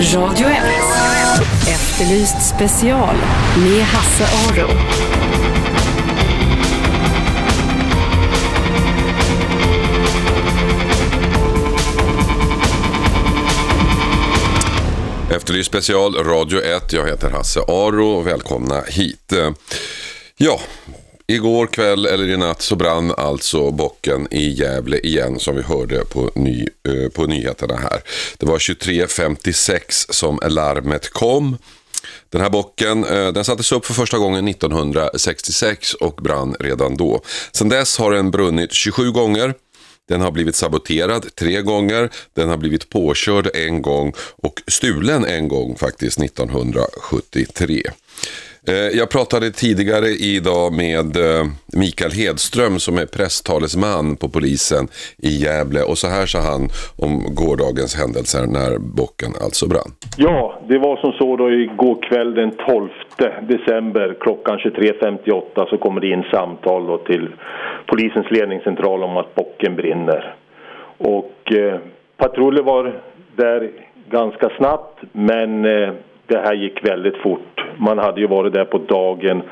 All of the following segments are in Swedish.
Radio 1. Efterlyst special med Hasse Aro. Efterlyst special Radio 1. Jag heter Hasse Aro välkomna hit. Ja, igår kväll eller i natt så brann alltså bocken i Gävle igen som vi hörde på, ny, eh, på nyheterna här. Det var 23.56 som larmet kom. Den här bocken eh, den sattes upp för första gången 1966 och brann redan då. Sedan dess har den brunnit 27 gånger. Den har blivit saboterad tre gånger, den har blivit påkörd en gång och stulen en gång faktiskt 1973. Eh, jag pratade tidigare idag med eh, Mikael Hedström som är presstalesman på polisen i Gävle och så här sa han om gårdagens händelser när bocken alltså brann. Ja, det var som så då igår kväll den 12 december klockan 23.58 så kommer det in samtal då till polisens ledningscentral om att bocken brinner. Och eh, patruller var där ganska snabbt men eh, det här gick väldigt fort. Man hade ju varit där på dagen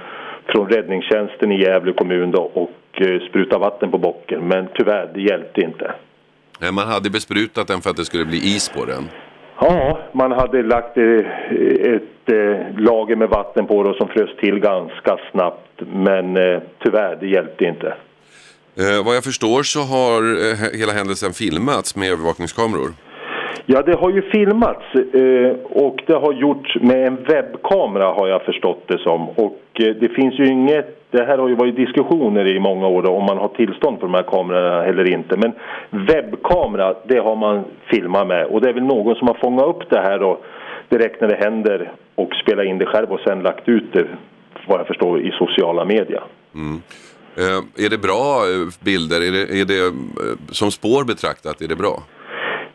från räddningstjänsten i Gävle kommun då och eh, sprutat vatten på bocken men tyvärr, det hjälpte inte. Eh, Man hade besprutat den för att det skulle bli is på den. Ja, man hade lagt eh, ett eh, lager med vatten på det som frös till ganska snabbt. Men tyvärr, det hjälpte inte. Eh, vad jag förstår så har hela händelsen filmats med övervakningskameror. Ja, det har ju filmats eh, och det har gjorts med en webbkamera har jag förstått det som. Och eh, det finns ju inget, det här har ju varit diskussioner i många år då, om man har tillstånd för de här kamerorna eller inte. Men webbkamera, det har man filmat med och det är väl någon som har fångat upp det här då direkt när det händer och spelat in det själv och sen lagt ut det, vad jag förstår, i sociala medier. Mm. Eh, är det bra eh, bilder? Är det, är det som spår betraktat, är det bra?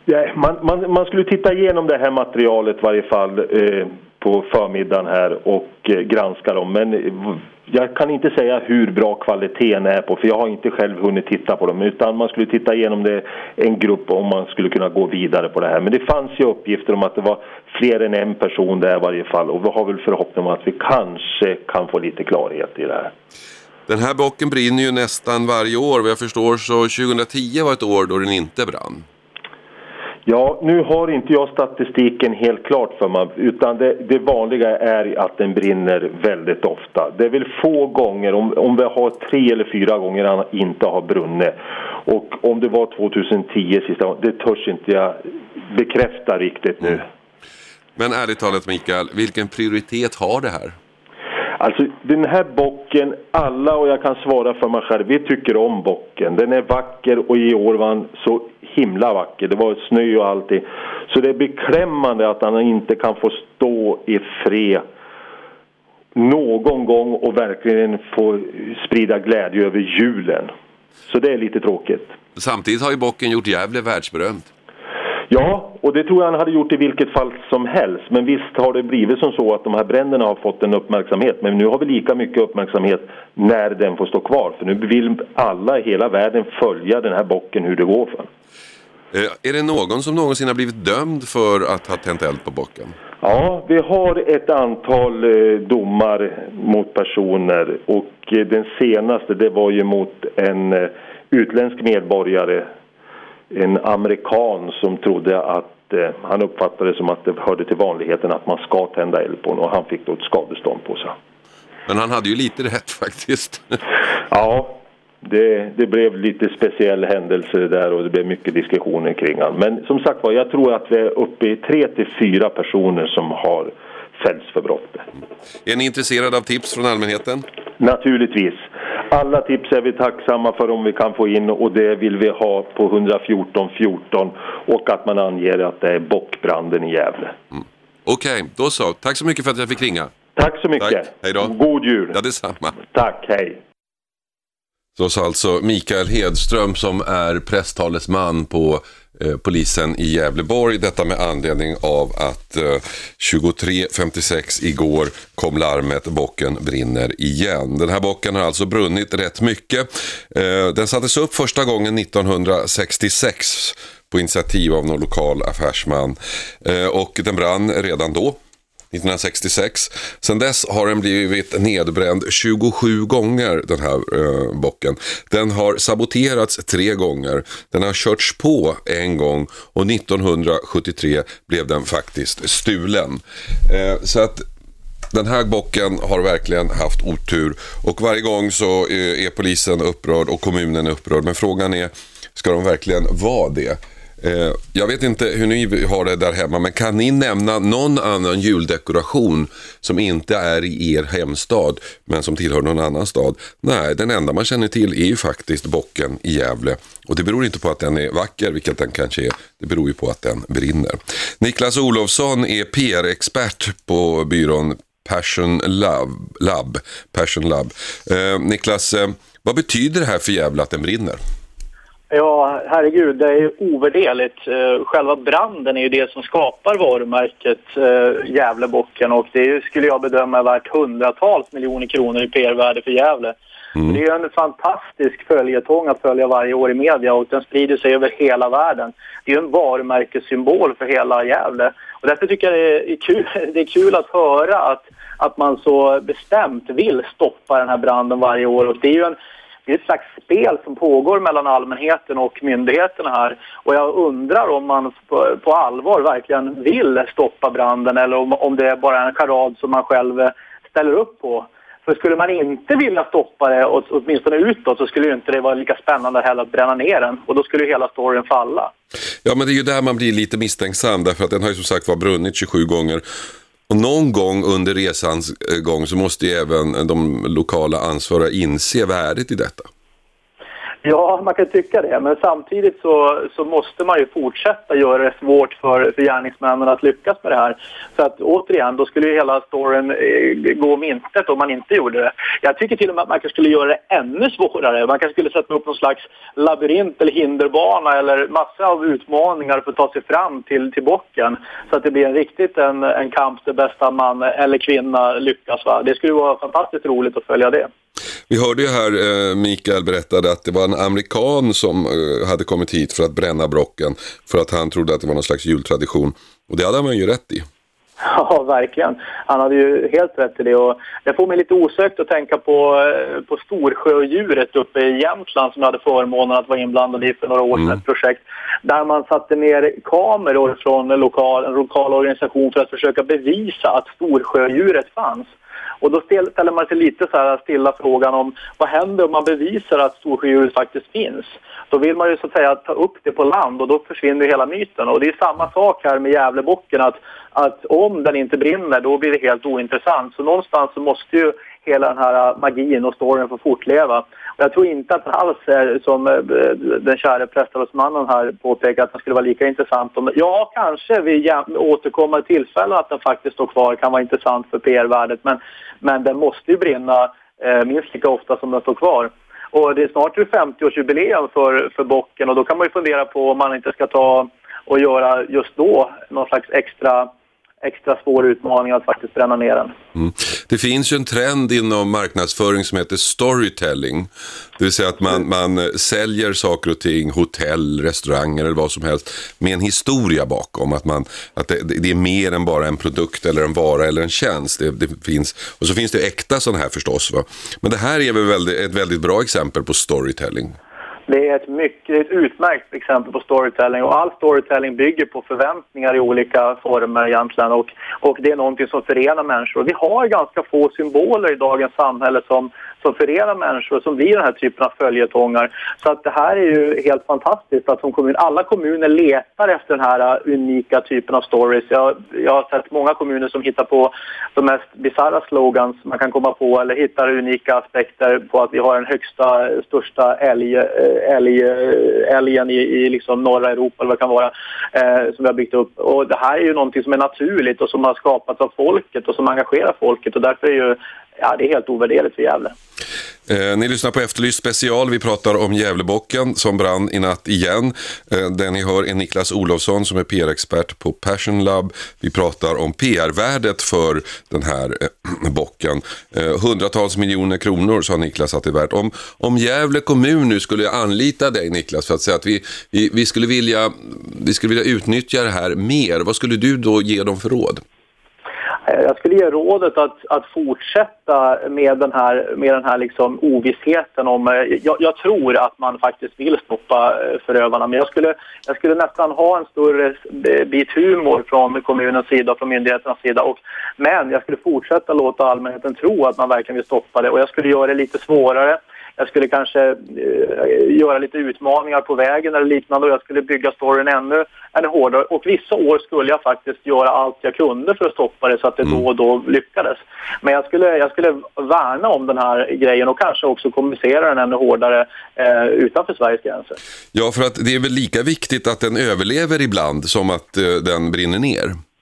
Ja, man, man, man skulle titta igenom det här materialet i varje fall eh, på förmiddagen här och eh, granska dem. Men eh, jag kan inte säga hur bra kvaliteten är på för jag har inte själv hunnit titta på dem. Utan man skulle titta igenom det en grupp om man skulle kunna gå vidare på det här. Men det fanns ju uppgifter om att det var fler än en person där i varje fall. Och vi har väl förhoppning om att vi kanske kan få lite klarhet i det här. Den här bocken brinner ju nästan varje år. Vad jag förstår så 2010 var ett år då den inte brann. Ja, nu har inte jag statistiken helt klart för mig utan det, det vanliga är att den brinner väldigt ofta. Det är väl få gånger, om, om vi har tre eller fyra gånger han inte har brunnit och om det var 2010 sista gången, det törs inte jag bekräfta riktigt nu. Men ärligt talat Mikael, vilken prioritet har det här? Alltså den här bocken, alla och jag kan svara för mig själv, vi tycker om bocken. Den är vacker och i år var han så himla vacker. Det var snö och allting. Så det är beklämmande att han inte kan få stå i fred någon gång och verkligen få sprida glädje över julen. Så det är lite tråkigt. Samtidigt har ju bocken gjort Gävle världsberömt. Ja, och det tror jag han hade gjort i vilket fall som helst. Men visst har det blivit som så att de här bränderna har fått en uppmärksamhet. Men nu har vi lika mycket uppmärksamhet när den får stå kvar. För nu vill alla i hela världen följa den här bocken hur det går för. Eh, är det någon som någonsin har blivit dömd för att ha tänt eld på bocken? Ja, vi har ett antal eh, domar mot personer och eh, den senaste det var ju mot en utländsk medborgare, en amerikan som trodde att eh, han uppfattade som att det hörde till vanligheten att man ska tända eld på och han fick då ett skadestånd på sig. Men han hade ju lite rätt faktiskt. Ja, det, det blev lite speciell händelse det där och det blev mycket diskussioner kring han. Men som sagt var, jag tror att vi är uppe i tre till fyra personer som har fällts för brottet. Är ni intresserade av tips från allmänheten? Naturligtvis. Alla tips är vi tacksamma för om vi kan få in och det vill vi ha på 114 14 och att man anger att det är bockbranden i Gävle. Okej, då så. Tack så mycket för att jag fick ringa. Tack så mycket. Tack. Hej då. God jul. Ja, detsamma. Tack, hej. Så sa alltså Mikael Hedström som är presstalesman på Eh, polisen i Gävleborg. Detta med anledning av att eh, 23.56 igår kom larmet bocken brinner igen. Den här bocken har alltså brunnit rätt mycket. Eh, den sattes upp första gången 1966 på initiativ av någon lokal affärsman. Och den brann redan då. 1966. Sen dess har den blivit nedbränd 27 gånger den här eh, bocken. Den har saboterats tre gånger. Den har körts på en gång och 1973 blev den faktiskt stulen. Eh, så att den här bocken har verkligen haft otur och varje gång så eh, är polisen upprörd och kommunen är upprörd. Men frågan är, ska de verkligen vara det? Eh, jag vet inte hur ni har det där hemma, men kan ni nämna någon annan juldekoration som inte är i er hemstad, men som tillhör någon annan stad? Nej, den enda man känner till är ju faktiskt bocken i Gävle. Och det beror inte på att den är vacker, vilket den kanske är. Det beror ju på att den brinner. Niklas Olofsson är PR-expert på byrån Passion Lab. Lab. Passion Lab. Eh, Niklas, eh, vad betyder det här för Gävle att den brinner? Ja, herregud, det är ovärderligt. Eh, själva branden är ju det som skapar varumärket eh, Gävlebocken och det skulle jag bedöma är värt hundratals miljoner kronor i PR-värde för Gävle. Mm. Det är en fantastisk följetong att följa varje år i media och den sprider sig över hela världen. Det är en varumärkessymbol för hela Gävle. Och därför tycker jag det är kul, det är kul att höra att, att man så bestämt vill stoppa den här branden varje år. Och det är ju en, det är ett slags spel som pågår mellan allmänheten och myndigheterna här. Och jag undrar om man på, på allvar verkligen vill stoppa branden eller om, om det är bara en charad som man själv eh, ställer upp på. För skulle man inte vilja stoppa det, åtminstone utåt, så skulle ju inte det vara lika spännande heller att bränna ner den. Och då skulle ju hela storyn falla. Ja, men det är ju där man blir lite misstänksam, därför att den har ju som sagt var brunnit 27 gånger. Och någon gång under resans eh, gång så måste ju även de lokala ansvariga inse värdet i detta. Ja, man kan tycka det. Men samtidigt så, så måste man ju fortsätta göra det svårt för, för gärningsmännen att lyckas med det här. Så att återigen, då skulle ju hela storyn eh, gå om intet om man inte gjorde det. Jag tycker till och med att man kanske skulle göra det ännu svårare. Man kanske skulle sätta upp någon slags labyrint eller hinderbana eller massa av utmaningar för att ta sig fram till, till bocken. Så att det blir en riktigt en, en kamp där bästa man eller kvinna lyckas. Va? Det skulle vara fantastiskt roligt att följa det. Vi hörde ju här eh, Mikael berättade att det var en amerikan som eh, hade kommit hit för att bränna brocken för att han trodde att det var någon slags jultradition. Och det hade han ju rätt i. Ja, verkligen. Han hade ju helt rätt i det. Och det får mig lite osökt att tänka på, eh, på Storsjödjuret uppe i Jämtland som jag hade förmånen att vara inblandad i för några år sedan. Mm. Ett projekt där man satte ner kameror från en lokal, en lokal organisation för att försöka bevisa att Storsjödjuret fanns. Och då ställer man sig lite så här stilla frågan om vad händer om man bevisar att Storsjöodjuret faktiskt finns? Då vill man ju så att säga ta upp det på land och då försvinner hela myten. Och det är samma sak här med Gävlebocken att, att om den inte brinner då blir det helt ointressant. Så någonstans så måste ju hela den här äh, magin och storyn får fortleva. Jag tror inte att alls är som äh, den kära prästavelsmannen här påpekar att den skulle vara lika intressant. Om, ja, kanske vid återkommande tillfällen att den faktiskt står kvar kan vara intressant för PR-värdet. Men, men den måste ju brinna eh, minst lika ofta som den står kvar. Och det är snart 50-årsjubileum för, för bocken och då kan man ju fundera på om man inte ska ta och göra just då någon slags extra extra svår utmaning att faktiskt bränna ner den. Mm. Det finns ju en trend inom marknadsföring som heter storytelling. Det vill säga att man, man säljer saker och ting, hotell, restauranger eller vad som helst med en historia bakom. Att, man, att det, det är mer än bara en produkt eller en vara eller en tjänst. Det, det finns, och så finns det äkta sådana här förstås. Va? Men det här är väl väldigt, ett väldigt bra exempel på storytelling. Det är ett, mycket, ett utmärkt exempel på storytelling och all storytelling bygger på förväntningar i olika former egentligen och, och det är någonting som förenar människor. Vi har ganska få symboler i dagens samhälle som, som förenar människor som blir den här typen av följetongar. Så att det här är ju helt fantastiskt att som kommun, alla kommuner letar efter den här uh, unika typen av stories. Jag, jag har sett många kommuner som hittar på de mest bisarra slogans man kan komma på eller hittar unika aspekter på att vi har den högsta, största älg, eh, älg, eh, älgen i, i liksom norra Europa eller vad det kan vara eh, som vi har byggt upp. Och det här är ju någonting som är naturligt och som har skapats av folket och som engagerar folket och därför är ju ja, det är helt ovärderligt för Gävle. Eh, ni lyssnar på Efterlyst special. Vi pratar om Gävlebocken som brann i natt igen. Eh, den ni hör är Niklas Olofsson som är PR-expert på Passion Lab. Vi pratar om PR-värdet för den här eh, bocken. Eh, hundratals miljoner kronor sa Niklas att det är värt. Om, om Gävle kommun nu skulle anlita dig Niklas för att säga att vi, vi, vi, skulle vilja, vi skulle vilja utnyttja det här mer. Vad skulle du då ge dem för råd? Eh, jag skulle ge rådet att, att fortsätta med den här, med den här liksom ovissheten om... Eh, jag, jag, tror att man faktiskt vill stoppa eh, förövarna men jag skulle, jag skulle nästan ha en större bit humor från kommunens sida och från myndigheternas sida. Och, men jag skulle fortsätta låta allmänheten tro att man verkligen vill stoppa det och jag skulle göra det lite svårare jag skulle kanske eh, göra lite utmaningar på vägen eller liknande och jag skulle bygga storyn ännu, ännu hårdare. Och vissa år skulle jag faktiskt göra allt jag kunde för att stoppa det så att det mm. då och då lyckades. Men jag skulle, jag skulle värna om den här grejen och kanske också kommunicera den ännu hårdare eh, utanför Sveriges gränser. Ja, för att det är väl lika viktigt att den överlever ibland som att eh, den brinner ner?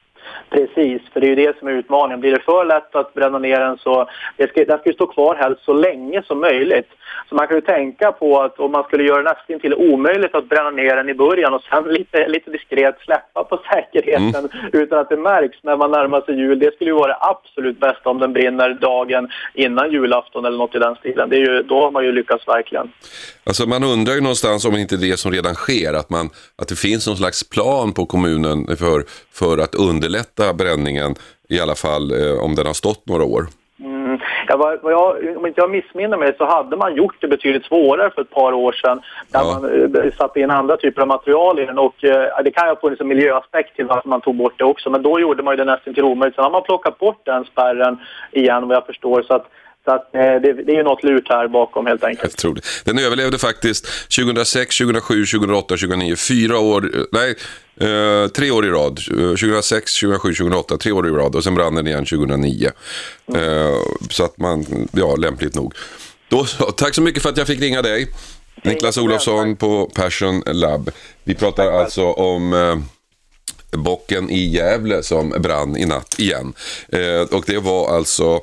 Precis, för det är ju det som är utmaningen. Blir det för lätt att bränna ner den så det ska, den ska ju stå kvar helst så länge som möjligt. Så man kan ju tänka på att om man skulle göra nästan till omöjligt att bränna ner den i början och sen lite, lite diskret släppa på säkerheten mm. utan att det märks när man närmar sig jul. Det skulle ju vara det absolut bästa om den brinner dagen innan julafton eller något i den stilen. Det är ju, då har man ju lyckats verkligen. Alltså man undrar ju någonstans om inte det som redan sker, att, man, att det finns någon slags plan på kommunen för, för att underlätta bränningen, i alla fall eh, om den har stått några år. Mm. Ja, vad, vad jag, om inte jag missminner mig så hade man gjort det betydligt svårare för ett par år sedan där ja. man eh, satte in andra typer av material i den och eh, det kan ju ha funnits en miljöaspekt till varför man tog bort det också men då gjorde man ju det nästan till omöjligt. Sen har man plockat bort den spärren igen vad jag förstår så att så att, eh, det, det, är något lurt här bakom helt enkelt. Jag tror det. Den överlevde faktiskt 2006, 2007, 2008, 2009. Fyra år, nej, eh, tre år i rad. 2006, 2007, 2008, tre år i rad. Och sen brann den igen 2009. Mm. Eh, så att man, ja, lämpligt nog. Då, tack så mycket för att jag fick ringa dig. Niklas Olofsson på Passion Lab. Vi pratar alltså om eh, bocken i Gävle som brann i natt igen. Eh, och det var alltså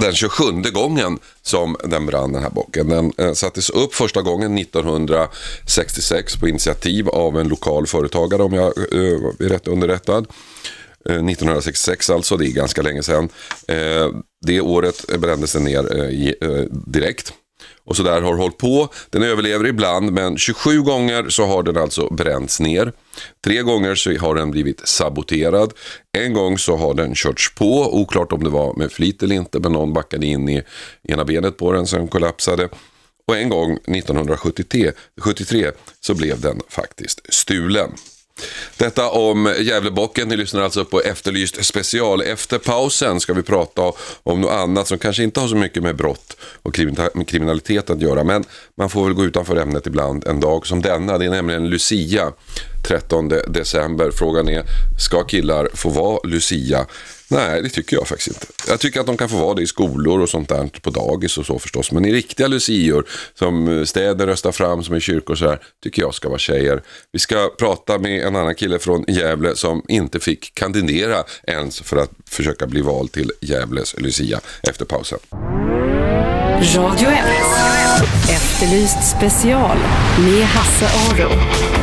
den 27 gången som den brann den här bocken. Den eh, sattes upp första gången 1966 på initiativ av en lokal företagare om jag eh, är rätt underrättad. Eh, 1966 alltså, det är ganska länge sedan. Eh, det året brändes den ner eh, eh direkt. Och sådär har hållit på. Den överlever ibland men 27 gånger så har den alltså bränts ner. Tre gånger så har den blivit saboterad. En gång så har den körts på, oklart om det var med flit eller inte, men någon backade in i ena benet på den så den kollapsade. Och en gång 1973 73, så blev den faktiskt stulen. Detta om Gävlebocken. Ni lyssnar alltså på Efterlyst special. Efter pausen ska vi prata om något annat som kanske inte har så mycket med brott och kriminalitet att göra. Men man får väl gå utanför ämnet ibland en dag som denna. Det är nämligen Lucia 13 december. Frågan är, ska killar få vara Lucia? Nej, det tycker jag faktiskt inte. Jag tycker att de kan få vara det i skolor och sånt där, på dagis och så förstås. Men i riktiga lucior, som städer röstar fram, som i kyrkor och så här, tycker jag ska vara tjejer. Vi ska prata med en annan kille från Gävle som inte fick kandidera ens för att försöka bli vald till Gävles lucia efter pausen. Radio 1. Efterlyst special med Hasse Aro.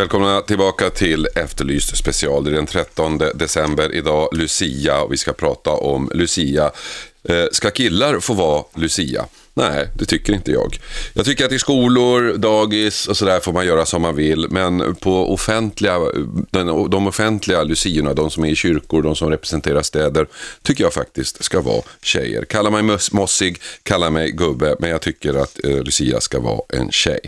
Välkomna tillbaka till Efterlyst special. Det är den 13 december idag, Lucia, och vi ska prata om Lucia. Eh, ska killar få vara Lucia? Nej, det tycker inte jag. Jag tycker att i skolor, dagis och sådär får man göra som man vill. Men på offentliga, de offentliga luciorna, de som är i kyrkor, de som representerar städer, tycker jag faktiskt ska vara tjejer. Kalla mig mossig, kalla mig gubbe, men jag tycker att eh, Lucia ska vara en tjej.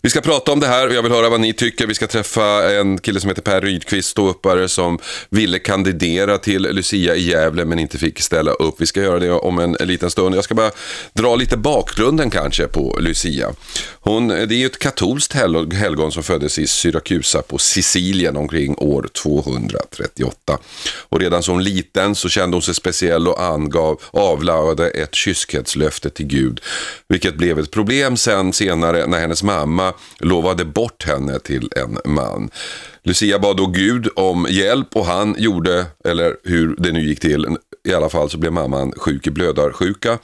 Vi ska prata om det här och jag vill höra vad ni tycker. Vi ska träffa en kille som heter Per Rydqvist, ståuppare, som ville kandidera till Lucia i Gävle men inte fick ställa upp. Vi ska göra det om en, en liten stund. Jag ska bara dra lite lite bakgrunden kanske på Lucia. Hon, det är ju ett katolskt helgon som föddes i Syrakusa på Sicilien omkring år 238. Och redan som liten så kände hon sig speciell och angav, avlade ett kyskhetslöfte till Gud. Vilket blev ett problem sen senare när hennes mamma lovade bort henne till en man. Lucia bad då Gud om hjälp och han gjorde, eller hur det nu gick till, i alla fall så blev mamman sjuk i blödarsjuka.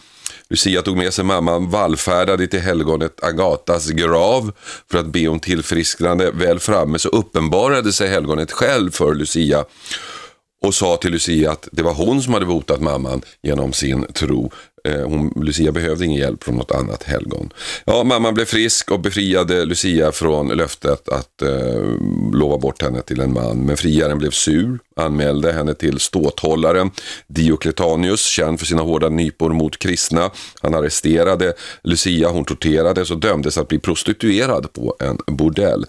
Lucia tog med sig mamman, vallfärdade till helgonet Agatas grav för att be om tillfrisknande. Väl framme så uppenbarade sig helgonet själv för Lucia och sa till Lucia att det var hon som hade botat mamman genom sin tro. Eh, hon, Lucia behövde ingen hjälp från något annat helgon. Ja, mamman blev frisk och befriade Lucia från löftet att eh, lova bort henne till en man. Men friaren blev sur, anmälde henne till ståthållaren Diocletanius, känd för sina hårda nypor mot kristna. Han arresterade Lucia, hon torterades och dömdes att bli prostituerad på en bordell.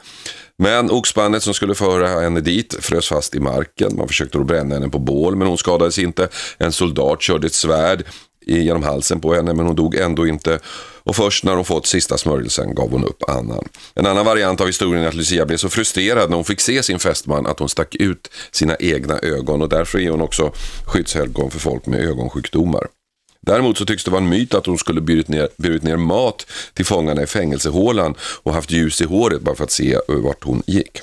Men oxbandet som skulle föra henne dit frös fast i marken. Man försökte då bränna henne på bål men hon skadades inte. En soldat körde ett svärd genom halsen på henne men hon dog ändå inte. Och först när hon fått sista smörjelsen gav hon upp annan. En annan variant av historien är att Lucia blev så frustrerad när hon fick se sin fästman att hon stack ut sina egna ögon och därför är hon också skyddshelgon för folk med ögonsjukdomar. Däremot så tycks det vara en myt att hon skulle burit ner, burit ner mat till fångarna i fängelsehålan och haft ljus i håret bara för att se vart hon gick.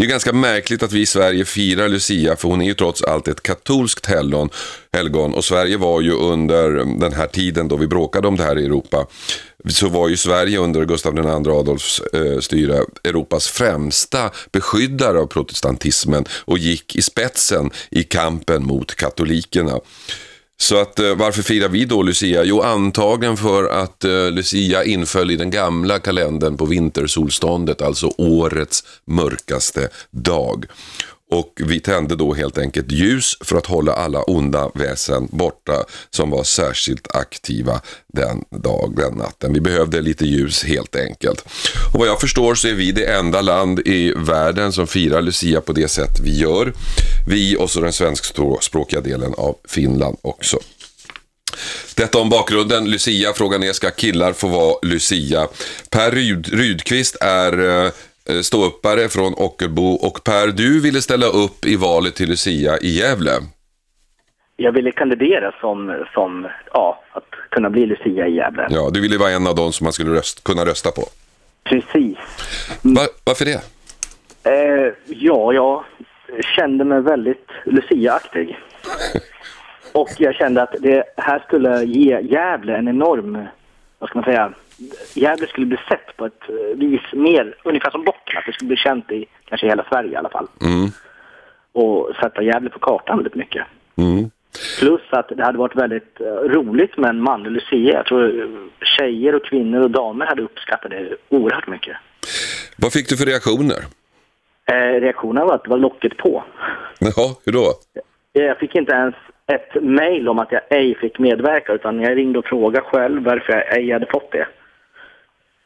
Det är ganska märkligt att vi i Sverige firar Lucia för hon är ju trots allt ett katolskt helgon, helgon och Sverige var ju under den här tiden då vi bråkade om det här i Europa så var ju Sverige under Gustav II Adolfs eh, styre Europas främsta beskyddare av protestantismen och gick i spetsen i kampen mot katolikerna. Så att eh, varför firar vi då Lucia? Jo, antagligen för att eh, Lucia inföll i den gamla kalendern på vintersolståndet, alltså årets mörkaste dag. Och vi tände då helt enkelt ljus för att hålla alla onda väsen borta som var särskilt aktiva den dag, den natten. Vi behövde lite ljus helt enkelt. Och vad jag förstår så är vi det enda land i världen som firar Lucia på det sätt vi gör. Vi och så den svenskspråkiga delen av Finland också. Detta om bakgrunden. Lucia, frågan är ska killar få vara Lucia? Per Ryd, Rydqvist är eh, ståuppare från Ockelbo. Och Per, du ville ställa upp i valet till Lucia i Gävle. Jag ville kandidera som, som ja, att kunna bli Lucia i Gävle. Ja, du ville vara en av dem som man skulle röst, kunna rösta på. Precis. Var, varför det? Eh, ja, jag kände mig väldigt Lucia-aktig. Och jag kände att det här skulle ge Gävle en enorm, vad ska man säga, Gävle skulle bli sett på ett eh, vis mer, ungefär som Bocken, att det skulle bli känt i kanske hela Sverige i alla fall. Mm. Och sätta Gävle på kartan väldigt mycket. Mm. Plus att det hade varit väldigt uh, roligt med en manlig lucia. Jag tror tjejer och kvinnor och damer hade uppskattat det oerhört mycket. Vad fick du för reaktioner? Eh, reaktionen var att det var locket på. Jaha, hur då? Jag fick inte ens ett mejl om att jag ej fick medverka utan jag ringde och frågade själv varför jag ej hade fått det.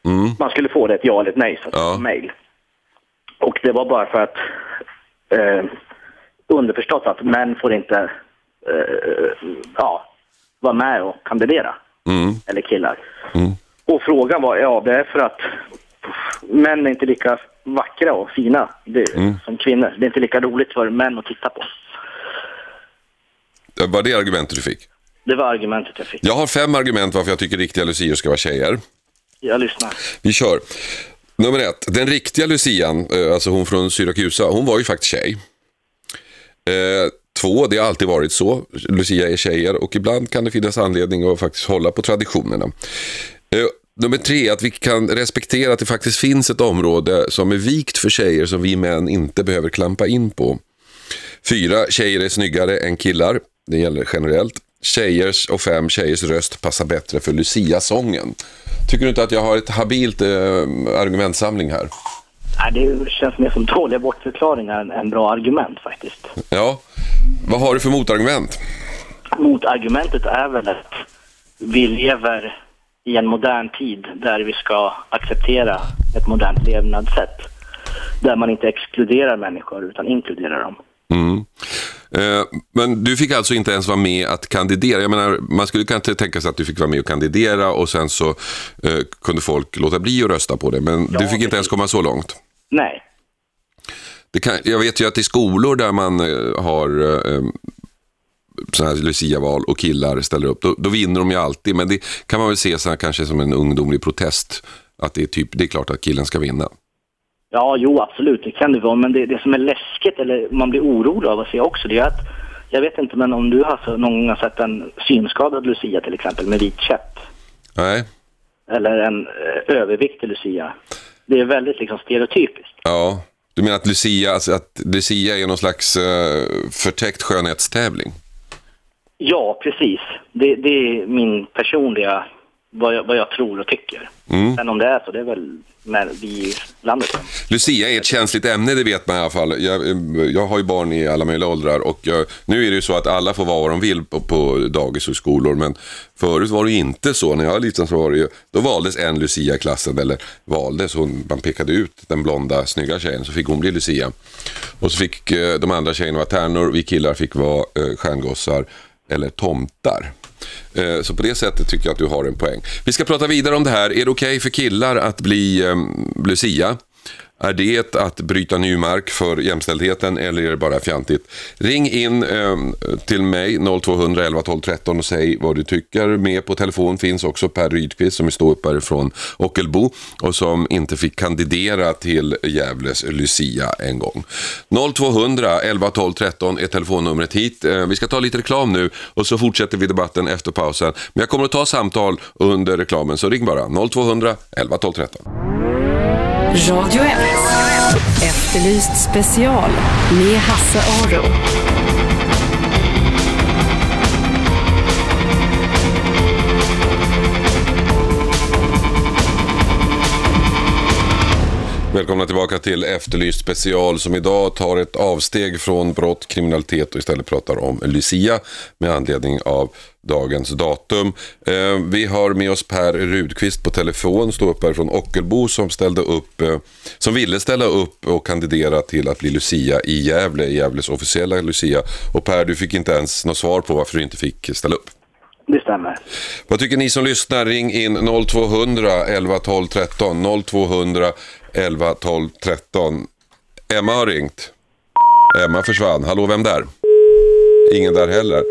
Mm. Man skulle få det ett ja eller ett nej, så att ja. mail. Och det var bara för att eh, underförstått att män får inte eh, ja, vara med och kandidera. Mm. Eller killar. Mm. Och frågan var, ja det är för att män är inte lika vackra och fina det, mm. som kvinnor. Det är inte lika roligt för män att titta på. Var det argumentet du fick? Det var argumentet jag fick. Jag har fem argument varför jag tycker riktiga lucier ska vara tjejer. Jag lyssnar. Vi kör. Nummer ett, den riktiga Lucian, eh, alltså hon från Syrakusa, hon var ju faktiskt tjej. Eh, två, det har alltid varit så. Lucia är tjejer och ibland kan det finnas anledning att faktiskt hålla på traditionerna. Eh, nummer tre, att vi kan respektera att det faktiskt finns ett område som är vikt för tjejer som vi män inte behöver klampa in på. Fyra, tjejer är snyggare än killar. Det gäller generellt. Tjejers och fem tjejers röst passar bättre för Lucia-sången. Tycker du inte att jag har ett habilt eh, argumentsamling här? Nej, det känns mer som dåliga bortförklaringar än, bra argument faktiskt. Ja, vad har du för motargument? Motargumentet är väl att vi lever i en modern tid där vi ska acceptera ett modernt levnadssätt. Där man inte exkluderar människor utan inkluderar dem. Mm. Eh, Men du fick alltså inte ens vara med att kandidera. Jag menar, man skulle kanske tänka sig att du fick vara med och kandidera och sen så eh, kunde folk låta bli att rösta på det. Men Ja, du fick inte ens komma så långt. Nej. Kan, jag vet ju att i skolor där man eh, har eh, sådana här Lucia-val och killar ställer upp, då, då vinner de ju alltid. Men det kan man väl se så kanske som en ungdomlig protest. Att det är, typ, det är klart att killen ska vinna. Ja, jo absolut, det kan det vara. Men det, det som är läskigt, eller man blir orolig av att se också, det är att jag vet inte, men om du har så, någon gång har sett en synskadad Lucia till exempel med vit käpp Nej, eller en eh, överviktig Lucia. Det är väldigt liksom stereotypiskt. ja. Du menar att Lucia, alltså att Lucia är någon slags eh, förtäckt skönhetstävling? Ja, precis. Det, det är min personliga, vad jag, vad jag tror och tycker. Mm. Sen om det är så, det är väl med vi landet Lucia är ett känsligt ämne, det vet man i alla fall. Jag, jag har ju barn i alla möjliga åldrar och jag, nu är det ju så att alla får vara vad de vill på, på dagis och skolor. Men förut var det ju inte så. När jag var liten så var det ju, då valdes en Lucia i klassen, eller valdes, hon, man pekade ut den blonda snygga tjejen så fick hon bli Lucia. Och så fick eh, de andra tjejerna vara tärnor, vi killar fick vara eh, stjärngossar eller tomtar. Eh, så på det sättet tycker jag att du har en poäng. Vi ska prata vidare om det här. Är det okej för killar att bli eh, um, Lucia? Är det att bryta ny mark för jämställdheten eller är det bara fjantigt? Ring in eh, till mig 0200 11 12 13 och säg vad du tycker. Med på telefon finns också Per Rydqvist som är ståuppare från Ockelbo och som inte fick kandidera till Gävles Lucia en gång. 0200 11 12 13 är telefonnumret hit. Eh, Vi ska ta lite reklam nu och så fortsätter vi debatten efter pausen. Men jag kommer att ta samtal under reklamen så ring bara 0200 11 12 13. Radio 1. Efterlyst special med Hasse Aro. Välkomna tillbaka till Efterlyst special som idag tar ett avsteg från brott, kriminalitet och istället pratar om Lucia med anledning av dagens datum. Eh, vi har med oss Per Rudqvist på telefon, ståuppare från Ockelbo som ställde upp, eh, som ville ställa upp och kandidera till att bli Lucia i Gävle, i Gävles officiella Lucia. Och Per, du fick inte ens något svar på varför du inte fick ställa upp. Det stämmer. Vad tycker ni som lyssnar? Ring in 0200 11 12 13. 0200 11 12 13. Emma har ringt. Emma försvann. Hallå, vem där? Ingen där heller.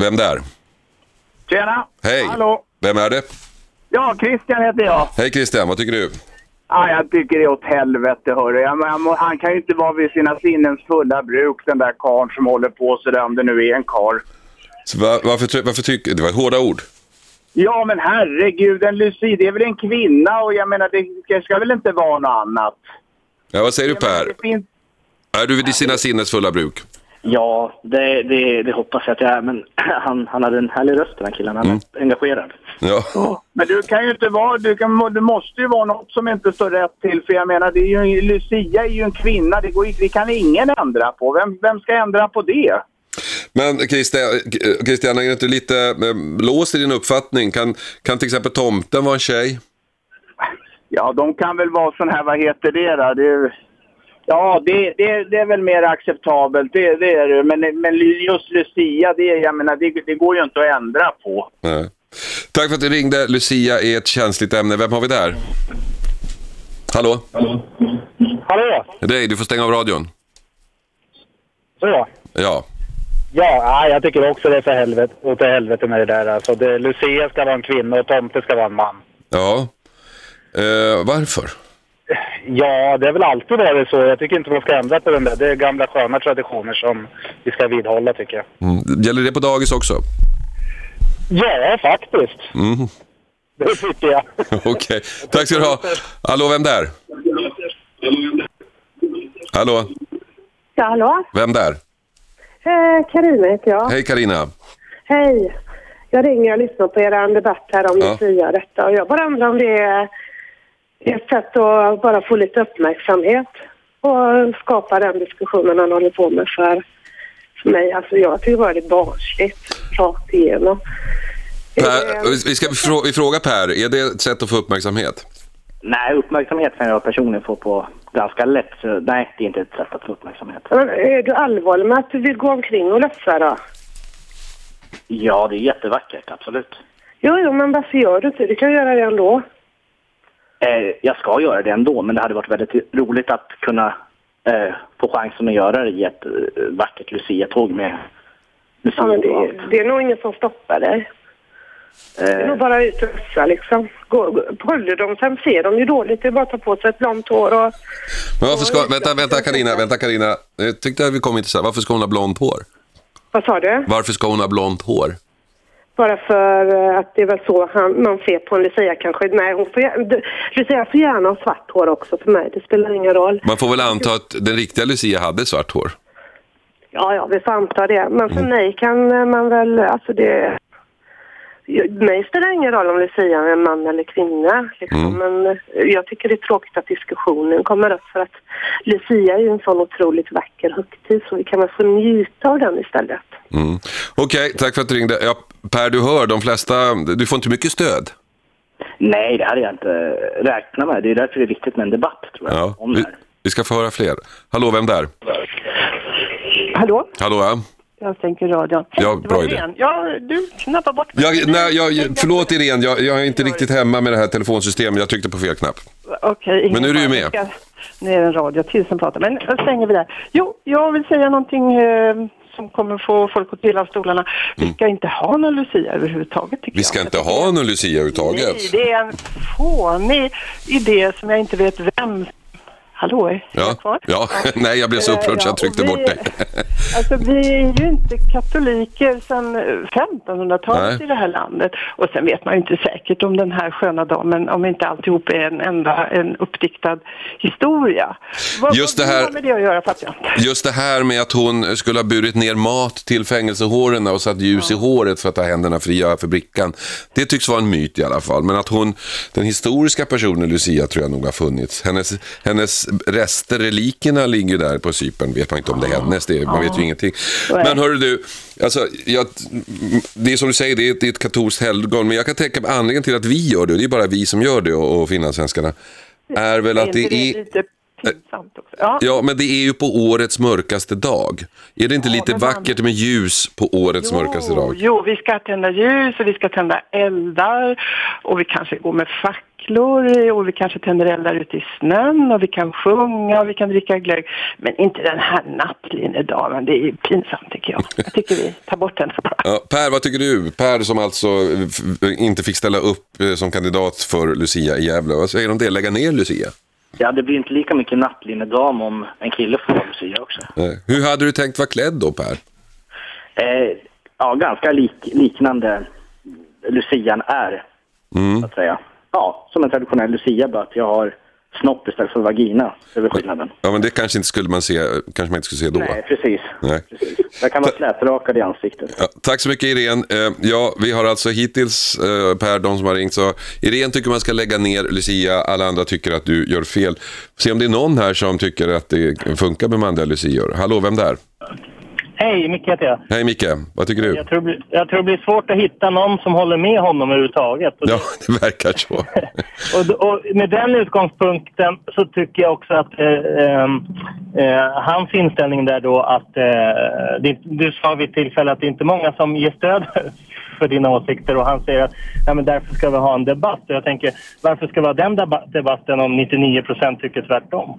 Vem där? Tjena! Hej! Hallå! Vem är det? Ja, Christian heter jag. Hej Christian, vad tycker du? Ja, jag tycker det är åt helvete, hörru. Jag, jag, han kan ju inte vara vid sina sinnens fulla bruk, den där karln som håller på sådär, om det nu är en karl. Så va- Varför, varför tycker... Det var hårda ord. Ja, men herregud, en Lucie, det är väl en kvinna och jag menar, det, ska väl inte vara något annat. Ja, vad säger du menar, Per? det finns... Är du vid sina sinnes fulla bruk? Ja, det, det, det hoppas jag att jag är. Men han, han hade en härlig röst den här killen. Han är Mm. engagerad. Ja. Ja, Men du kan ju inte vara, du, kan, du måste ju vara något som inte står rätt till. För jag menar, det är ju, Lucia är ju en kvinna, det, går, det kan ingen ändra på. Vem, vem ska ändra på det? Men Christian, Christian, är du inte lite eh, låst i din uppfattning? Kan, kan till exempel tomten vara en tjej? Ja, de kan väl vara sån här, vad heter det då? Det, ja, det, det, det är väl mer acceptabelt, det, det är det. Men, men just Lucia, det, jag menar, det, det går ju inte att ändra på. Nej. Tack för att du ringde. Lucia är ett känsligt ämne. Vem har vi där? Hallå? Hallå? Det är dig. Du får stänga av radion. Så ja. Ja. Ja, ja, jag tycker också det är för helvete, åt helvete med det där. Alltså, det, Lucia ska vara en kvinna och Tomte ska vara en man. Ja. Eh, varför? Ja, det är väl alltid varit så. Jag tycker inte man ska ändra på den där. Det är gamla sköna traditioner som vi ska vidhålla tycker jag. Mm. Gäller det på dagis också? Ja, faktiskt. Mm. Det tycker jag. Okej. Tack ska du ha. Hallå, vem där? Hallå? Ja, hallå? Vem där? Eh, Carina heter jag. Hej Karina. Hej. Jag ringer och lyssnar på er debatt här om Ja. Lucia och detta. Och jag bara undrar om det är ett sätt att bara få lite uppmärksamhet och skapa den diskussionen han håller på med för, för mig. Alltså jag tycker bara det är barnsligt rakt igenom. Per, det- vi ska vi fråga Per, är det ett sätt att få uppmärksamhet? Nej, uppmärksamhet kan jag personligen få på ganska lätt. Så, nej, det är inte ett sätt att få uppmärksamhet. Men är du allvarlig med att du vill gå omkring och lufsa då? Ja, det är jättevackert, absolut. Jo, jo, men varför gör du inte det? Du kan göra det ändå. Eh, jag ska göra det ändå, men det hade varit väldigt roligt att kunna eh, få chansen att göra det i ett eh, vackert Lucia-tåg med musik Ja, men det, det är nog ingen som stoppar dig. Det är Eh, nog bara ut och lufsa liksom. Gå, gå, håller de sen ser de ju dåligt. Det är bara att ta på sig ett blont hår och... Men varför ska, vänta, vänta Karina, vänta Karina. Jag tyckte att vi kom intressant. Varför ska hon ha blont hår? Vad sa du? Varför ska hon ha blont hår? Bara för eh, att det är väl så han, man ser på en Lucia kanske. Nej, hon får, Lucia får gärna ha svart hår också för mig. Det spelar ingen roll. Man får väl anta att den riktiga Lucia hade svart hår. Ja, ja, vi får anta det. Men Mm. för mig kan eh, man väl, alltså det... Mig spelar det ingen roll om Lucia är en man eller kvinna. Liksom. Mm. Men eh, jag tycker det är tråkigt att diskussionen kommer upp för att Lucia är ju en sån otroligt vacker högtid så vi kan väl få njuta av den istället. Mm. Okej, tack för att du ringde. Ja, per, du hör, de flesta, du får inte mycket stöd. nej, det hade jag inte räknat med. Det är därför det är viktigt med en debatt, tror jag, Ja, om det vi, här. vi ska få höra fler. Hallå, vem där? Hallå? Hallå, ja. Jag sänker radion. Ja, bra idé. Ja, du knappar bort mig. Jag, nej, jag, förlåt Irene, jag, jag är inte riktigt hemma med det här telefonsystemet. Jag tryckte på fel knapp. Okej, ingen Men nu är du ju med. Jag Nu är det en radio till som pratar, men då stänger vi där. Jo, jag vill säga någonting eh, som kommer få folk att trilla av stolarna. Vi ska inte ha någon Lucia överhuvudtaget, Mm. Vi ska jag. inte ha någon Lucia överhuvudtaget. Nej, det är en fånig idé som jag inte vet vem... Hallå, är jag Ja, kvar? ja. nej jag blev så upprörd så jag tryckte och vi- bort dig. Alltså vi är ju inte katoliker sedan 1500-talet Nej. i det här landet. Och sen vet man ju inte säkert om den här sköna damen, om inte alltihop är en enda en uppdiktad historia. Vad, Just vad det här- har med det att göra fattar jag. Just det här med att hon skulle ha burit ner mat till fängelsehåren och satt ljus i håret för att ha händerna fria för brickan. Det tycks vara en myt i alla fall. Men att hon, den historiska personen Lucia tror jag nog har funnits. Hennes, hennes rester, relikerna ligger där på Cypern. Vet man inte om det är hennes, det, man vet ju ingenting. Men hörru du, alltså, jag, det är som du säger, det är ett, det är ett katolskt helgon. Men jag kan tänka mig anledningen till att vi gör det, och det är bara vi som gör det och, och finlandssvenskarna, är väl att det är... lite? Ja. Ja, men det är ju på årets mörkaste dag. Är det inte lite men man- vackert med ljus på årets mörkaste dag? Jo, vi ska tända ljus och vi ska tända eldar och vi kanske går med facklor och vi kanske tänder eldar ute i snön och vi kan sjunga och vi kan dricka glögg. Men inte den här nattlinnedagen, det är pinsamt tycker jag. Jag tycker vi tar bort den. Ja, per, vad tycker du? Per som alltså inte fick ställa upp eh, som kandidat för Lucia i Gävle. Vad säger du om det? Lägga ner Lucia? Ja, det blir inte lika mycket nattlinnedam om en kille får vara Lucia också. Nej. Hur hade du tänkt vara klädd då, Per? Eh, ja, ganska lik, liknande Lucian är, Mm. så att säga. Ja, som en traditionell Lucia, bara att jag har snopp istället för vagina. Det är väl skillnaden. Ja, men det kanske inte skulle man se, kanske man inte skulle se då. Nej, precis. Nej. Jag kan vara slätrakad i ansiktet. Ja, tack så mycket Irene. Eh, ja, vi har alltså hittills, eh, Per, de som har ringt, så Irene tycker man ska lägga ner Lucia, alla andra tycker att du gör fel. Se om det är någon här som tycker att det funkar med manliga Lucior. Hallå, vem där? Hej, Micke heter jag. Hej Micke, vad tycker du? Jag tror, jag tror det blir svårt att hitta någon som håller med honom överhuvudtaget. Ja, det verkar så. och, och med den utgångspunkten så tycker jag också att eh, ehm, eh, hans inställning där då att eh, det, du sa vid ett tillfälle att det inte är många som ger stöd för dina åsikter och han säger att ja, men därför ska vi ha en debatt. Och jag tänker varför ska vi ha den deba- debatten om 99 procent tycker tvärtom?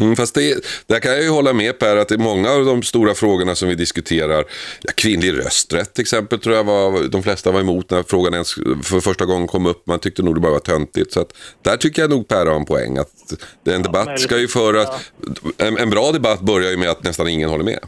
Mm, fast det, där kan jag ju hålla med Per att det är många av de stora frågorna som vi diskuterar, ja, kvinnlig rösträtt till exempel tror jag var, de flesta var emot när frågan ens för första gången kom upp. Man tyckte nog det bara var töntigt. Så att, där tycker jag nog Per har en poäng. Att en debatt ska ju föras, en, en bra debatt börjar ju med att nästan ingen håller med.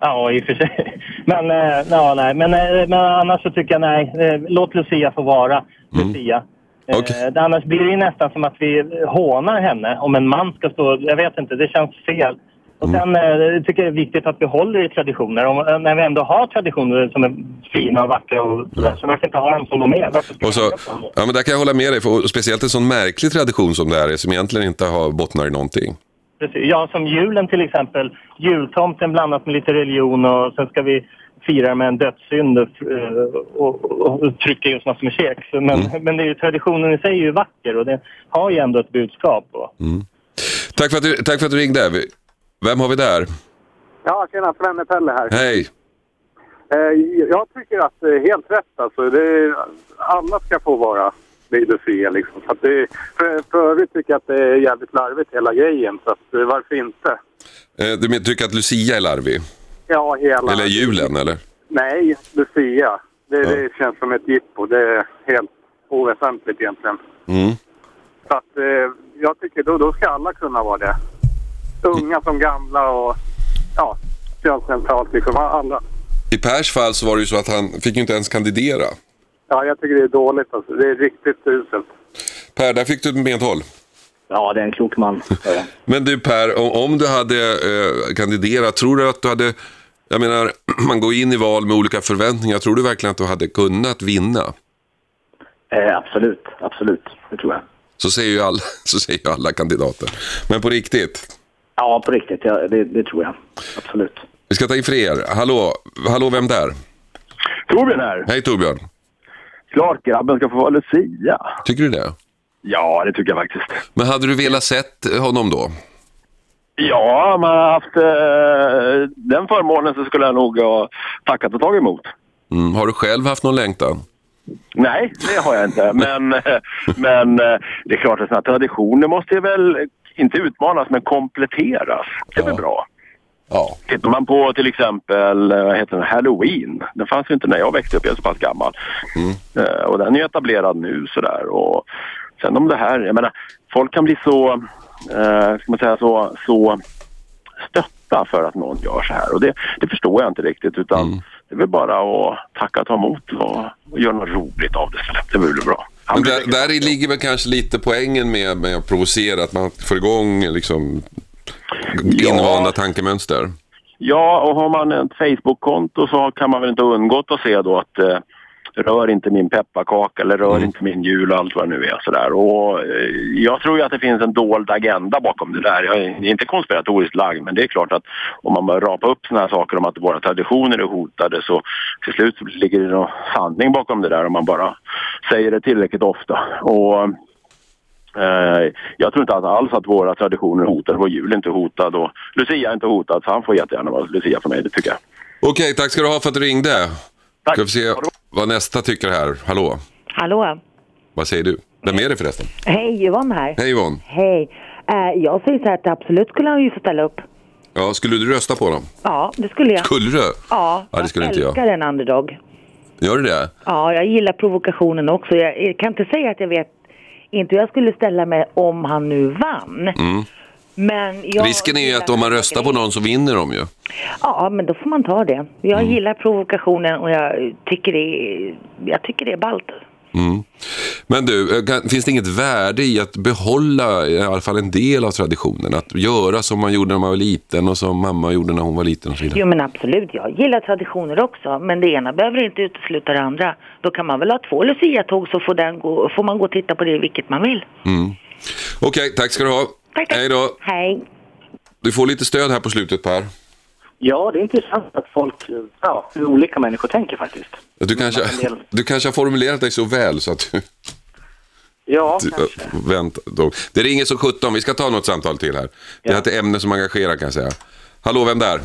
Ja, i och för sig. Men, eh, ja, nej. Men, eh, men annars så tycker jag nej. Eh, låt Lucia få vara Lucia. Eh, Okej. annars blir det ju nästan som att vi hånar henne om en man ska stå... Jag vet inte, det känns fel. Och sen eh, tycker jag det är viktigt att vi håller i traditioner. Om, eh, när vi ändå har traditioner som är fina och vackra och sådär, så varför inte ha dem som de är? Och så, ja, men där kan jag hålla med dig, för, speciellt en sån märklig tradition som det här är, som egentligen inte har bottnar i någonting. Precis. Ja, som julen till exempel. Jultomten blandat med lite religion och sen ska vi fira med en dödssynd och, och, och, och trycka i oss massor med. Så, Men, men det är ju, traditionen i sig är ju vacker och det har ju ändå ett budskap. Och, Tack för att du, tack för att du ringde. Vem har vi där? Ja, tjena, Svenne Pelle här. Hej. Eh, jag tycker att det är helt rätt alltså. Det är, alla ska få vara vid Lucia liksom. Så att det, för, för övrigt tycker jag att det är jävligt larvigt hela grejen. Så att, eh, varför inte? Eh, Du men- tycker att Lucia är larvig? Ja, hela... Eller julen, eller? Nej, Lucia. Det, det känns som ett jippo. Det är helt oväsentligt egentligen. Mm. Så att eh, jag tycker då, då ska alla kunna vara det. Unga som gamla och ja, könsneutralt liksom. Alla. I Pers fall så var det ju så att han fick ju inte ens kandidera. Ja, jag tycker det är dåligt alltså. Det är riktigt uselt. Per, där fick du ett medhåll. Ja, det är en klok man. Men du Per, om, om du hade eh, kandiderat, tror du att du hade, jag menar, man går in i val med olika förväntningar, tror du verkligen att du hade kunnat vinna? Eh, absolut, absolut. Det tror jag. Så säger ju alla, så säger ju alla kandidater. Men på riktigt, Ja, på riktigt. Ja, det, det tror jag. Absolut. vi ska ta in fler. Hallå, hallå vem där? Torbjörn här. Hej Torbjörn. Klart grabben ska få vara Lucia. Tycker du det? Ja, det tycker jag faktiskt. Men hade du velat sett honom då? Ja, om man har haft eh, den förmånen så skulle jag nog ha tackat och tagit emot. Mm. Har du själv haft någon längtan? Nej, det har jag inte. Men, eh, men eh, det är klart att sådana traditioner måste ju väl inte utmanas men kompletteras. Det är väl bra. Ja. Tittar man på till exempel eh, vad heter den, Halloween. Den fanns ju inte när jag växte upp, jag är så pass gammal. Eh, Och den är ju etablerad nu sådär. Och sen om det här, jag menar, folk kan bli så, eh, ska man säga så, så stötta för att någon gör så här. Och det, det förstår jag inte riktigt utan det är väl bara att tacka och ta emot och, och göra något roligt av det istället. Det blir väl bra. Men där, där ligger väl kanske lite poängen med, med att provocera, att man får igång liksom, invanda tankemönster. Ja, och har man ett Facebook-konto så kan man väl inte undgått att se då att eh, rör inte min pepparkaka eller rör inte min jul och allt vad det nu är. Sådär. Och, eh, jag tror ju att det finns en dold agenda bakom det där. Jag är inte konspiratoriskt lagd men det är klart att om man börjar rapa upp sådana här saker om att våra traditioner är hotade så till slut ligger det någon sanning bakom det där om man bara säger det tillräckligt ofta. Och Eh, jag tror inte alls att våra traditioner är hotade. Vår jul är inte hotad och Lucia är inte hotad så han får jättegärna vara Lucia för mig, det tycker jag. Okej, tack ska du ha för att du ringde. Tack. Ska vi se vad nästa tycker här. Hallå, Hallå? vad säger du? Vem är det förresten? Hej, Yvonne här. Hej Yvonne. Hej. Eh, jag säger så här att absolut skulle han ju få ställa upp. Ja, skulle du rösta på dem? Ja, det skulle jag. Skulle du? Ja, Ja, det skulle inte jag. älskar en underdog. Gör du det? Ja, jag gillar provokationen också. Jag, jag kan inte säga att jag vet inte hur jag skulle ställa mig om han nu vann. Mm. Men jag Risken är ju att om man röstar på någon så vinner de ju. Ja, men då får man ta det. Jag Mm. gillar provokationen och jag tycker det är, jag tycker det är ballt. Mm. Men du, eh, finns det inget värde i att behålla i alla fall en del av traditionen? Att göra som man gjorde när man var liten och som mamma gjorde när hon var liten och så vidare. Jo men absolut, jag gillar traditioner också. Men det ena behöver inte utesluta det andra. Då kan man väl ha två Lucia-tåg så får, den gå, får man gå och titta på det vilket man vill. Mm. Okej, tack ska du ha. Hej då. Hej. Du får lite stöd här på slutet Per. Ja, det är intressant att folk, ja, hur olika människor tänker faktiskt. Du kanske, del- du kanske har formulerat dig så väl så att du... Ja, du vänta, då. Det ringer så 17, vi ska ta något samtal till här. Det är ett ämne som engagerar kan jag säga. Hallå, vem där?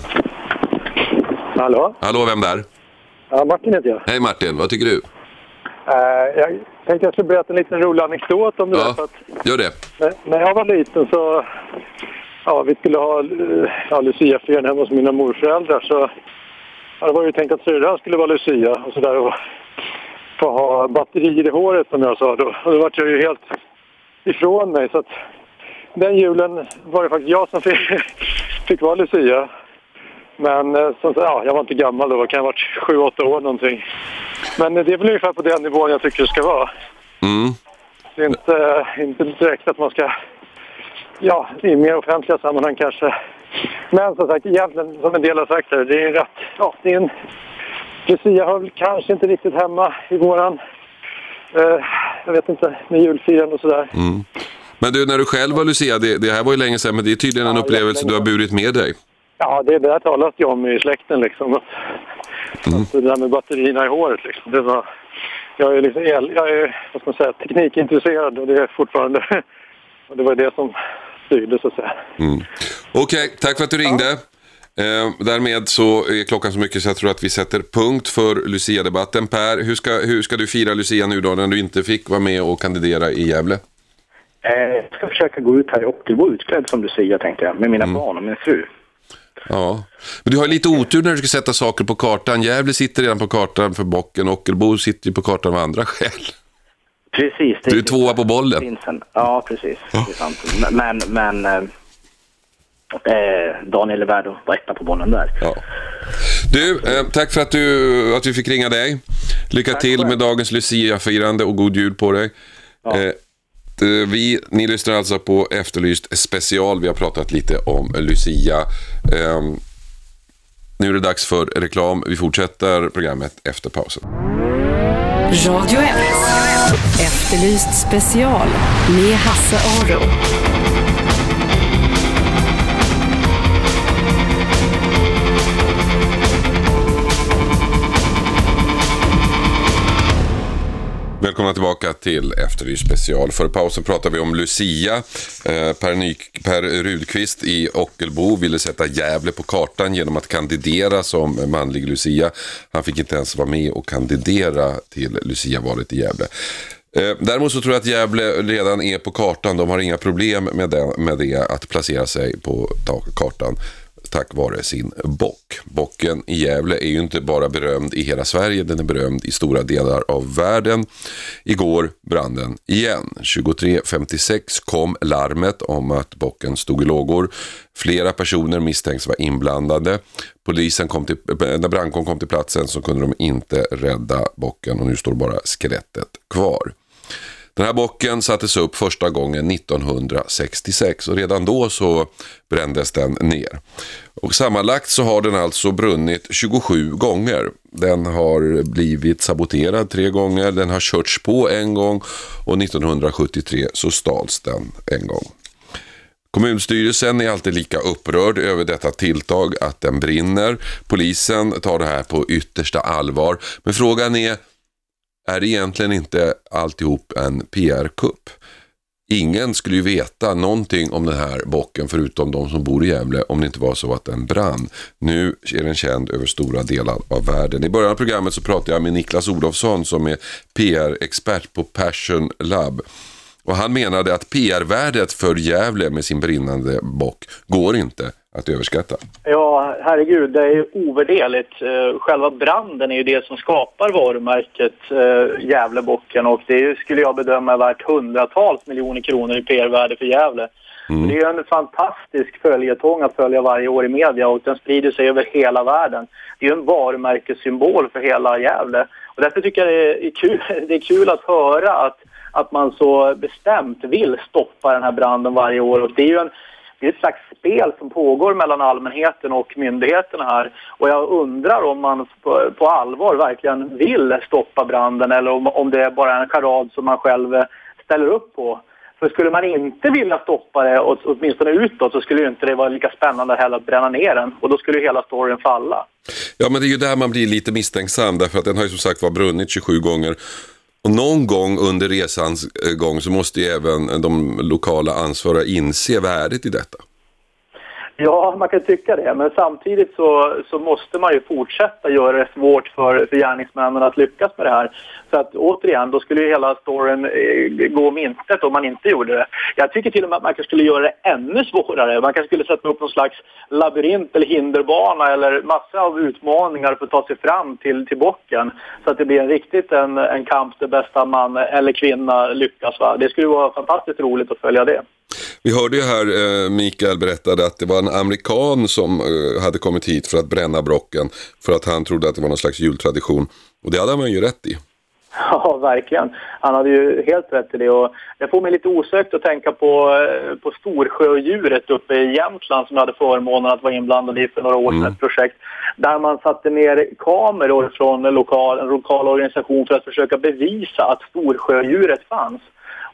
Hallå? Hallå, vem där? Ja, Martin heter jag. Hej Martin, vad tycker du? Eh, jag tänkte jag skulle berätta en liten rolig anekdot om det. där, Ja, att gör det. när, jag var liten så... Ja, vi skulle ha ja, Lucia-firande hemma hos mina morföräldrar. Så ja, det var ju tänkt att syrran skulle vara Lucia och sådär. Och få ha batterier i håret som jag sa då. Och då var jag ju helt ifrån mig. Så att den julen var det faktiskt jag som fick, fick vara Lucia. Men eh, som, ja, jag var inte gammal då, jag kan ha varit sju, åtta år någonting. Men eh, det är väl ungefär på den nivån jag tycker det ska vara. Mm. Det är inte, inte direkt att man ska, ja, i mer offentliga sammanhang kanske. Men som sagt, egentligen som en del har sagt här, det är rätt, ja, det är en, Lucia hör väl kanske inte riktigt hemma i våran, eh, jag vet inte, med julfirande och sådär. Mm. Men du, när du själv var Lucia, det, det här var ju länge sedan, men det är tydligen en upplevelse du har burit med dig. Ja, det, det där talas ju om i släkten liksom. Att, att det där med batterierna i håret liksom. Det var, jag är liksom el, jag är, vad ska man säga, teknikintresserad och det är fortfarande, och det var det som styrde så att säga. Mm. Okej, tack för att du ringde. Eh, därmed så är klockan så mycket så jag tror att vi sätter punkt för Lucia-debatten. Per, hur ska, hur ska du fira Lucia nu då när du inte fick vara med och kandidera i Gävle? Eh, jag ska försöka gå ut här i Ockelbo utklädd som Lucia tänkte jag, med mina barn och min fru. Ja, men du har lite otur när du ska sätta saker på kartan. Gävle sitter redan på kartan för bocken, Ockelbo sitter ju på kartan av andra skäl. Precis. Du är tvåa på bollen. ja, precis. Det sant. Men, men eh, eh, Daniel är värd att vara etta på bollen där. Ja. Du, eh, tack för att, du, att vi fick ringa dig. Lycka till med dagens Lucia-firande och god jul på dig. Eh, d- Eh, vi, ni lyssnar alltså på Efterlyst special. Vi har pratat lite om Lucia. Ehm, nu är det dags för reklam. Vi fortsätter programmet efter pausen. Radio 1. Efterlyst special med Hasse Aro. Välkomna tillbaka till Efterlyst special. Före pausen pratade vi om Lucia. Eh, per, Ny, per Rudqvist i Ockelbo ville sätta Gävle på kartan genom att kandidera som manlig Lucia. Han fick inte ens vara med och kandidera till Lucia-valet i Gävle. Eh, Däremot så tror jag att Gävle redan är på kartan. De har inga problem med det, med det att placera sig på kartan tack vare sin bock. Bocken i Gävle är ju inte bara berömd i hela Sverige, den är berömd i stora delar av världen. Igår brann den igen. 23.56 kom larmet om att bocken stod i lågor. Flera personer misstänks vara inblandade. Polisen kom till, när brandkåren kom till platsen så kunde de inte rädda bocken och nu står bara skelettet kvar. Den här bocken sattes upp första gången 1966 och redan då så brändes den ner. Och sammanlagt så har den alltså brunnit 27 gånger. Den har blivit saboterad tre gånger, den har körts på en gång och 1973 så stals den en gång. Kommunstyrelsen är alltid lika upprörd över detta tilltag att den brinner. Polisen tar det här på yttersta allvar. Men frågan är, är egentligen inte alltihop en PR-kupp? Ingen skulle ju veta någonting om den här bocken förutom de som bor i Gävle om det inte var så att den brann. Nu är den känd över stora delar av världen. I början av programmet så pratade jag med Niklas Olofsson som är PR-expert på Passion Lab. Och han menade att PR-värdet för Gävle med sin brinnande bock går inte att överskatta. Ja, herregud, det är ovärderligt. Eh, Själva branden är ju det som skapar varumärket eh, Gävlebocken och det är skulle jag bedöma är värt hundratals miljoner kronor i PR-värde för Gävle. Mm. Det är en fantastisk följetong att följa varje år i media och den sprider sig över hela världen. Det är en varumärkessymbol för hela Gävle. Och därför tycker jag det är kul, det är kul att höra att, att man så bestämt vill stoppa den här branden varje år. Och det är ju en, det är ett slags spel som pågår mellan allmänheten och myndigheterna här. Och jag undrar om man på, på allvar verkligen vill stoppa branden eller om, om det är bara en charad som man själv ställer upp på. För skulle man inte vilja stoppa det, åtminstone utåt, så skulle ju inte det vara lika spännande heller att bränna ner den. Och då skulle ju hela storyn falla. Ja, men det är ju där man blir lite misstänksam därför att den har ju som sagt var brunnit 27 gånger. Och någon gång under resans eh, gång så måste ju även de lokala ansvariga inse värdet i detta. Ja, man kan tycka det. Men samtidigt så, så måste man ju fortsätta göra det svårt för, för gärningsmännen att lyckas med det här. Så att återigen, då skulle ju hela storyn eh, gå om intet om man inte gjorde det. Jag tycker till och med att man kanske skulle göra det ännu svårare. Man kanske skulle sätta upp någon slags labyrint eller hinderbana eller massa av utmaningar för att ta sig fram till, till bocken. Så att det blir en riktigt en, en kamp där bästa man eller kvinna lyckas. Va? Det skulle vara fantastiskt roligt att följa det. Vi hörde ju här, eh, Mikael berättade att det var en amerikan som eh, hade kommit hit för att bränna brocken för att han trodde att det var någon slags jultradition. Och det hade man ju rätt i. Ja, verkligen. Han hade ju helt rätt i det. Och det får mig lite osökt att tänka på, eh, på Storsjöodjuret uppe i Jämtland som jag hade förmånen att vara inblandad i för några år sedan. Ett projekt där man satte ner kameror från en lokal, en lokal organisation för att försöka bevisa att Storsjöodjuret fanns.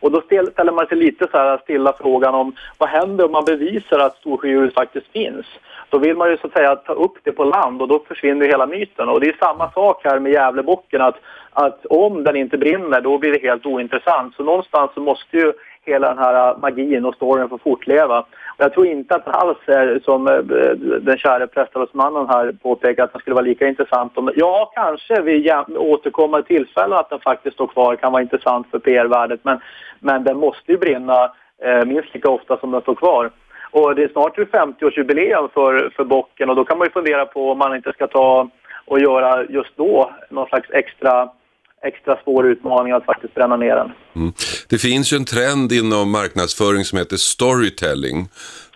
Och då ställer man sig lite så här stilla frågan om vad händer om man bevisar att Storsjöodjuret faktiskt finns? Då vill man ju så att säga ta upp det på land och då försvinner ju hela myten. Och det är samma sak här med Gävlebocken att, att om den inte brinner då blir det helt ointressant. Så någonstans så måste ju hela den här magin och storyn få fortleva. Jag tror inte att det alls är som eh, den kära prästavelsmannen här påpekar att den skulle vara lika intressant. Om, ja, kanske vid återkommande tillfällen att den faktiskt står kvar kan vara intressant för PR-värdet. Men, men den måste ju brinna eh, minst lika ofta som den står kvar. Och det är snart 50-årsjubileum för, för bocken och då kan man ju fundera på om man inte ska ta och göra just då någon slags extra, extra svår utmaning att faktiskt bränna ner den. Mm. Det finns ju en trend inom marknadsföring som heter storytelling.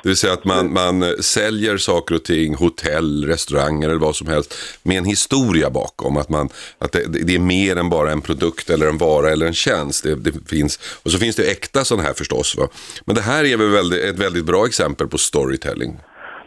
Det vill säga att man, man eh, säljer saker och ting, hotell, restauranger eller vad som helst med en historia bakom. Att, man, att det, det är mer än bara en produkt eller en vara eller en tjänst. Det, det finns, och så finns det äkta sådana här förstås. Va? Men det här är väl väldigt, ett väldigt bra exempel på storytelling.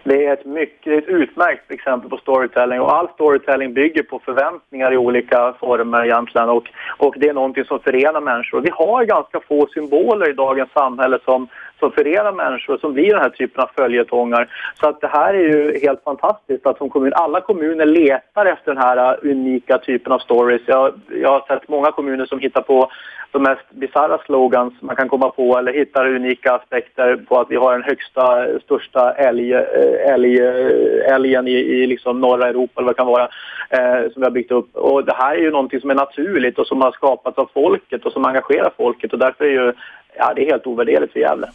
Det är ett mycket ett utmärkt exempel på storytelling och all storytelling bygger på förväntningar i olika former egentligen och, och det är någonting som förenar människor. Vi har ganska få symboler i dagens samhälle som, som förenar människor som blir den här typen av följetongar. Så att det här är ju helt fantastiskt att som kommun, alla kommuner letar efter den här uh, unika typen av stories. Jag, jag har sett många kommuner som hittar på de mest bisarra slogans man kan komma på eller hittar unika aspekter på att vi har den högsta, största älg, eh, älg, eh, älgen i, i liksom norra Europa eller vad det kan vara eh, som vi har byggt upp. Och det här är ju någonting som är naturligt och som har skapats av folket och som engagerar folket och därför är ju ja, det är helt ovärderligt för Gävle.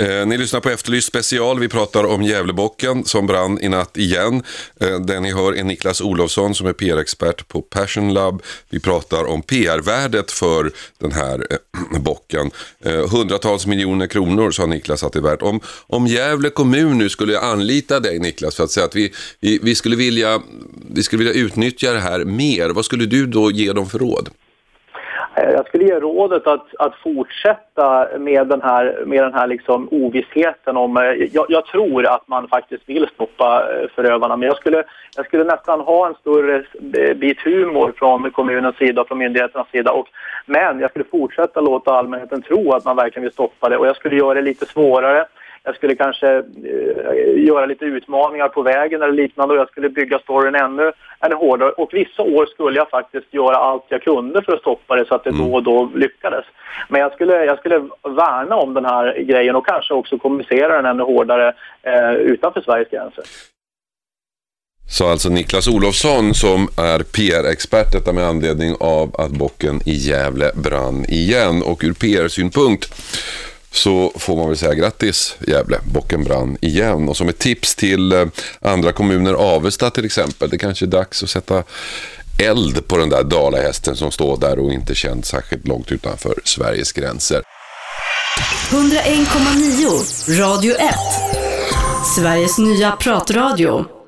Eh, ni lyssnar på Efterlyst special. Vi pratar om Gävlebocken som brann i natt igen. Eh, den ni hör är Niklas Olofsson som är PR-expert på Passion Lab. Vi pratar om PR-värdet för den här eh, bocken. Eh, hundratals miljoner kronor sa Niklas att det är värt. Om, om Gävle kommun nu skulle anlita dig Niklas för att säga att vi, vi, vi, skulle vilja, vi skulle vilja utnyttja det här mer. Vad skulle du då ge dem för råd? Eh, jag skulle ge rådet att, att fortsätta med den här, med den här liksom ovissheten om... Eh, jag, jag tror att man faktiskt vill stoppa eh, förövarna men jag skulle, jag skulle nästan ha en större bit humor från kommunens sida och från myndigheternas sida. Och, men jag skulle fortsätta låta allmänheten tro att man verkligen vill stoppa det och jag skulle göra det lite svårare. Jag skulle kanske eh, göra lite utmaningar på vägen eller liknande och jag skulle bygga storyn ännu, ännu hårdare. Och vissa år skulle jag faktiskt göra allt jag kunde för att stoppa det så att det då och då lyckades. Men jag skulle, jag skulle värna om den här grejen och kanske också kommunicera den ännu hårdare eh, utanför Sveriges gränser. Sa alltså Niklas Olofsson som är PR-expert, detta med anledning av att bocken i Gävle brann igen. Och ur PR-synpunkt så får man väl säga grattis Gävle, bocken brann igen. Och som ett tips till eh, andra kommuner, Avesta till exempel, det kanske är dags att sätta eld på den där dalahästen som står där och inte känns särskilt långt utanför Sveriges gränser. 101,9 Radio 1. Sveriges nya pratradio.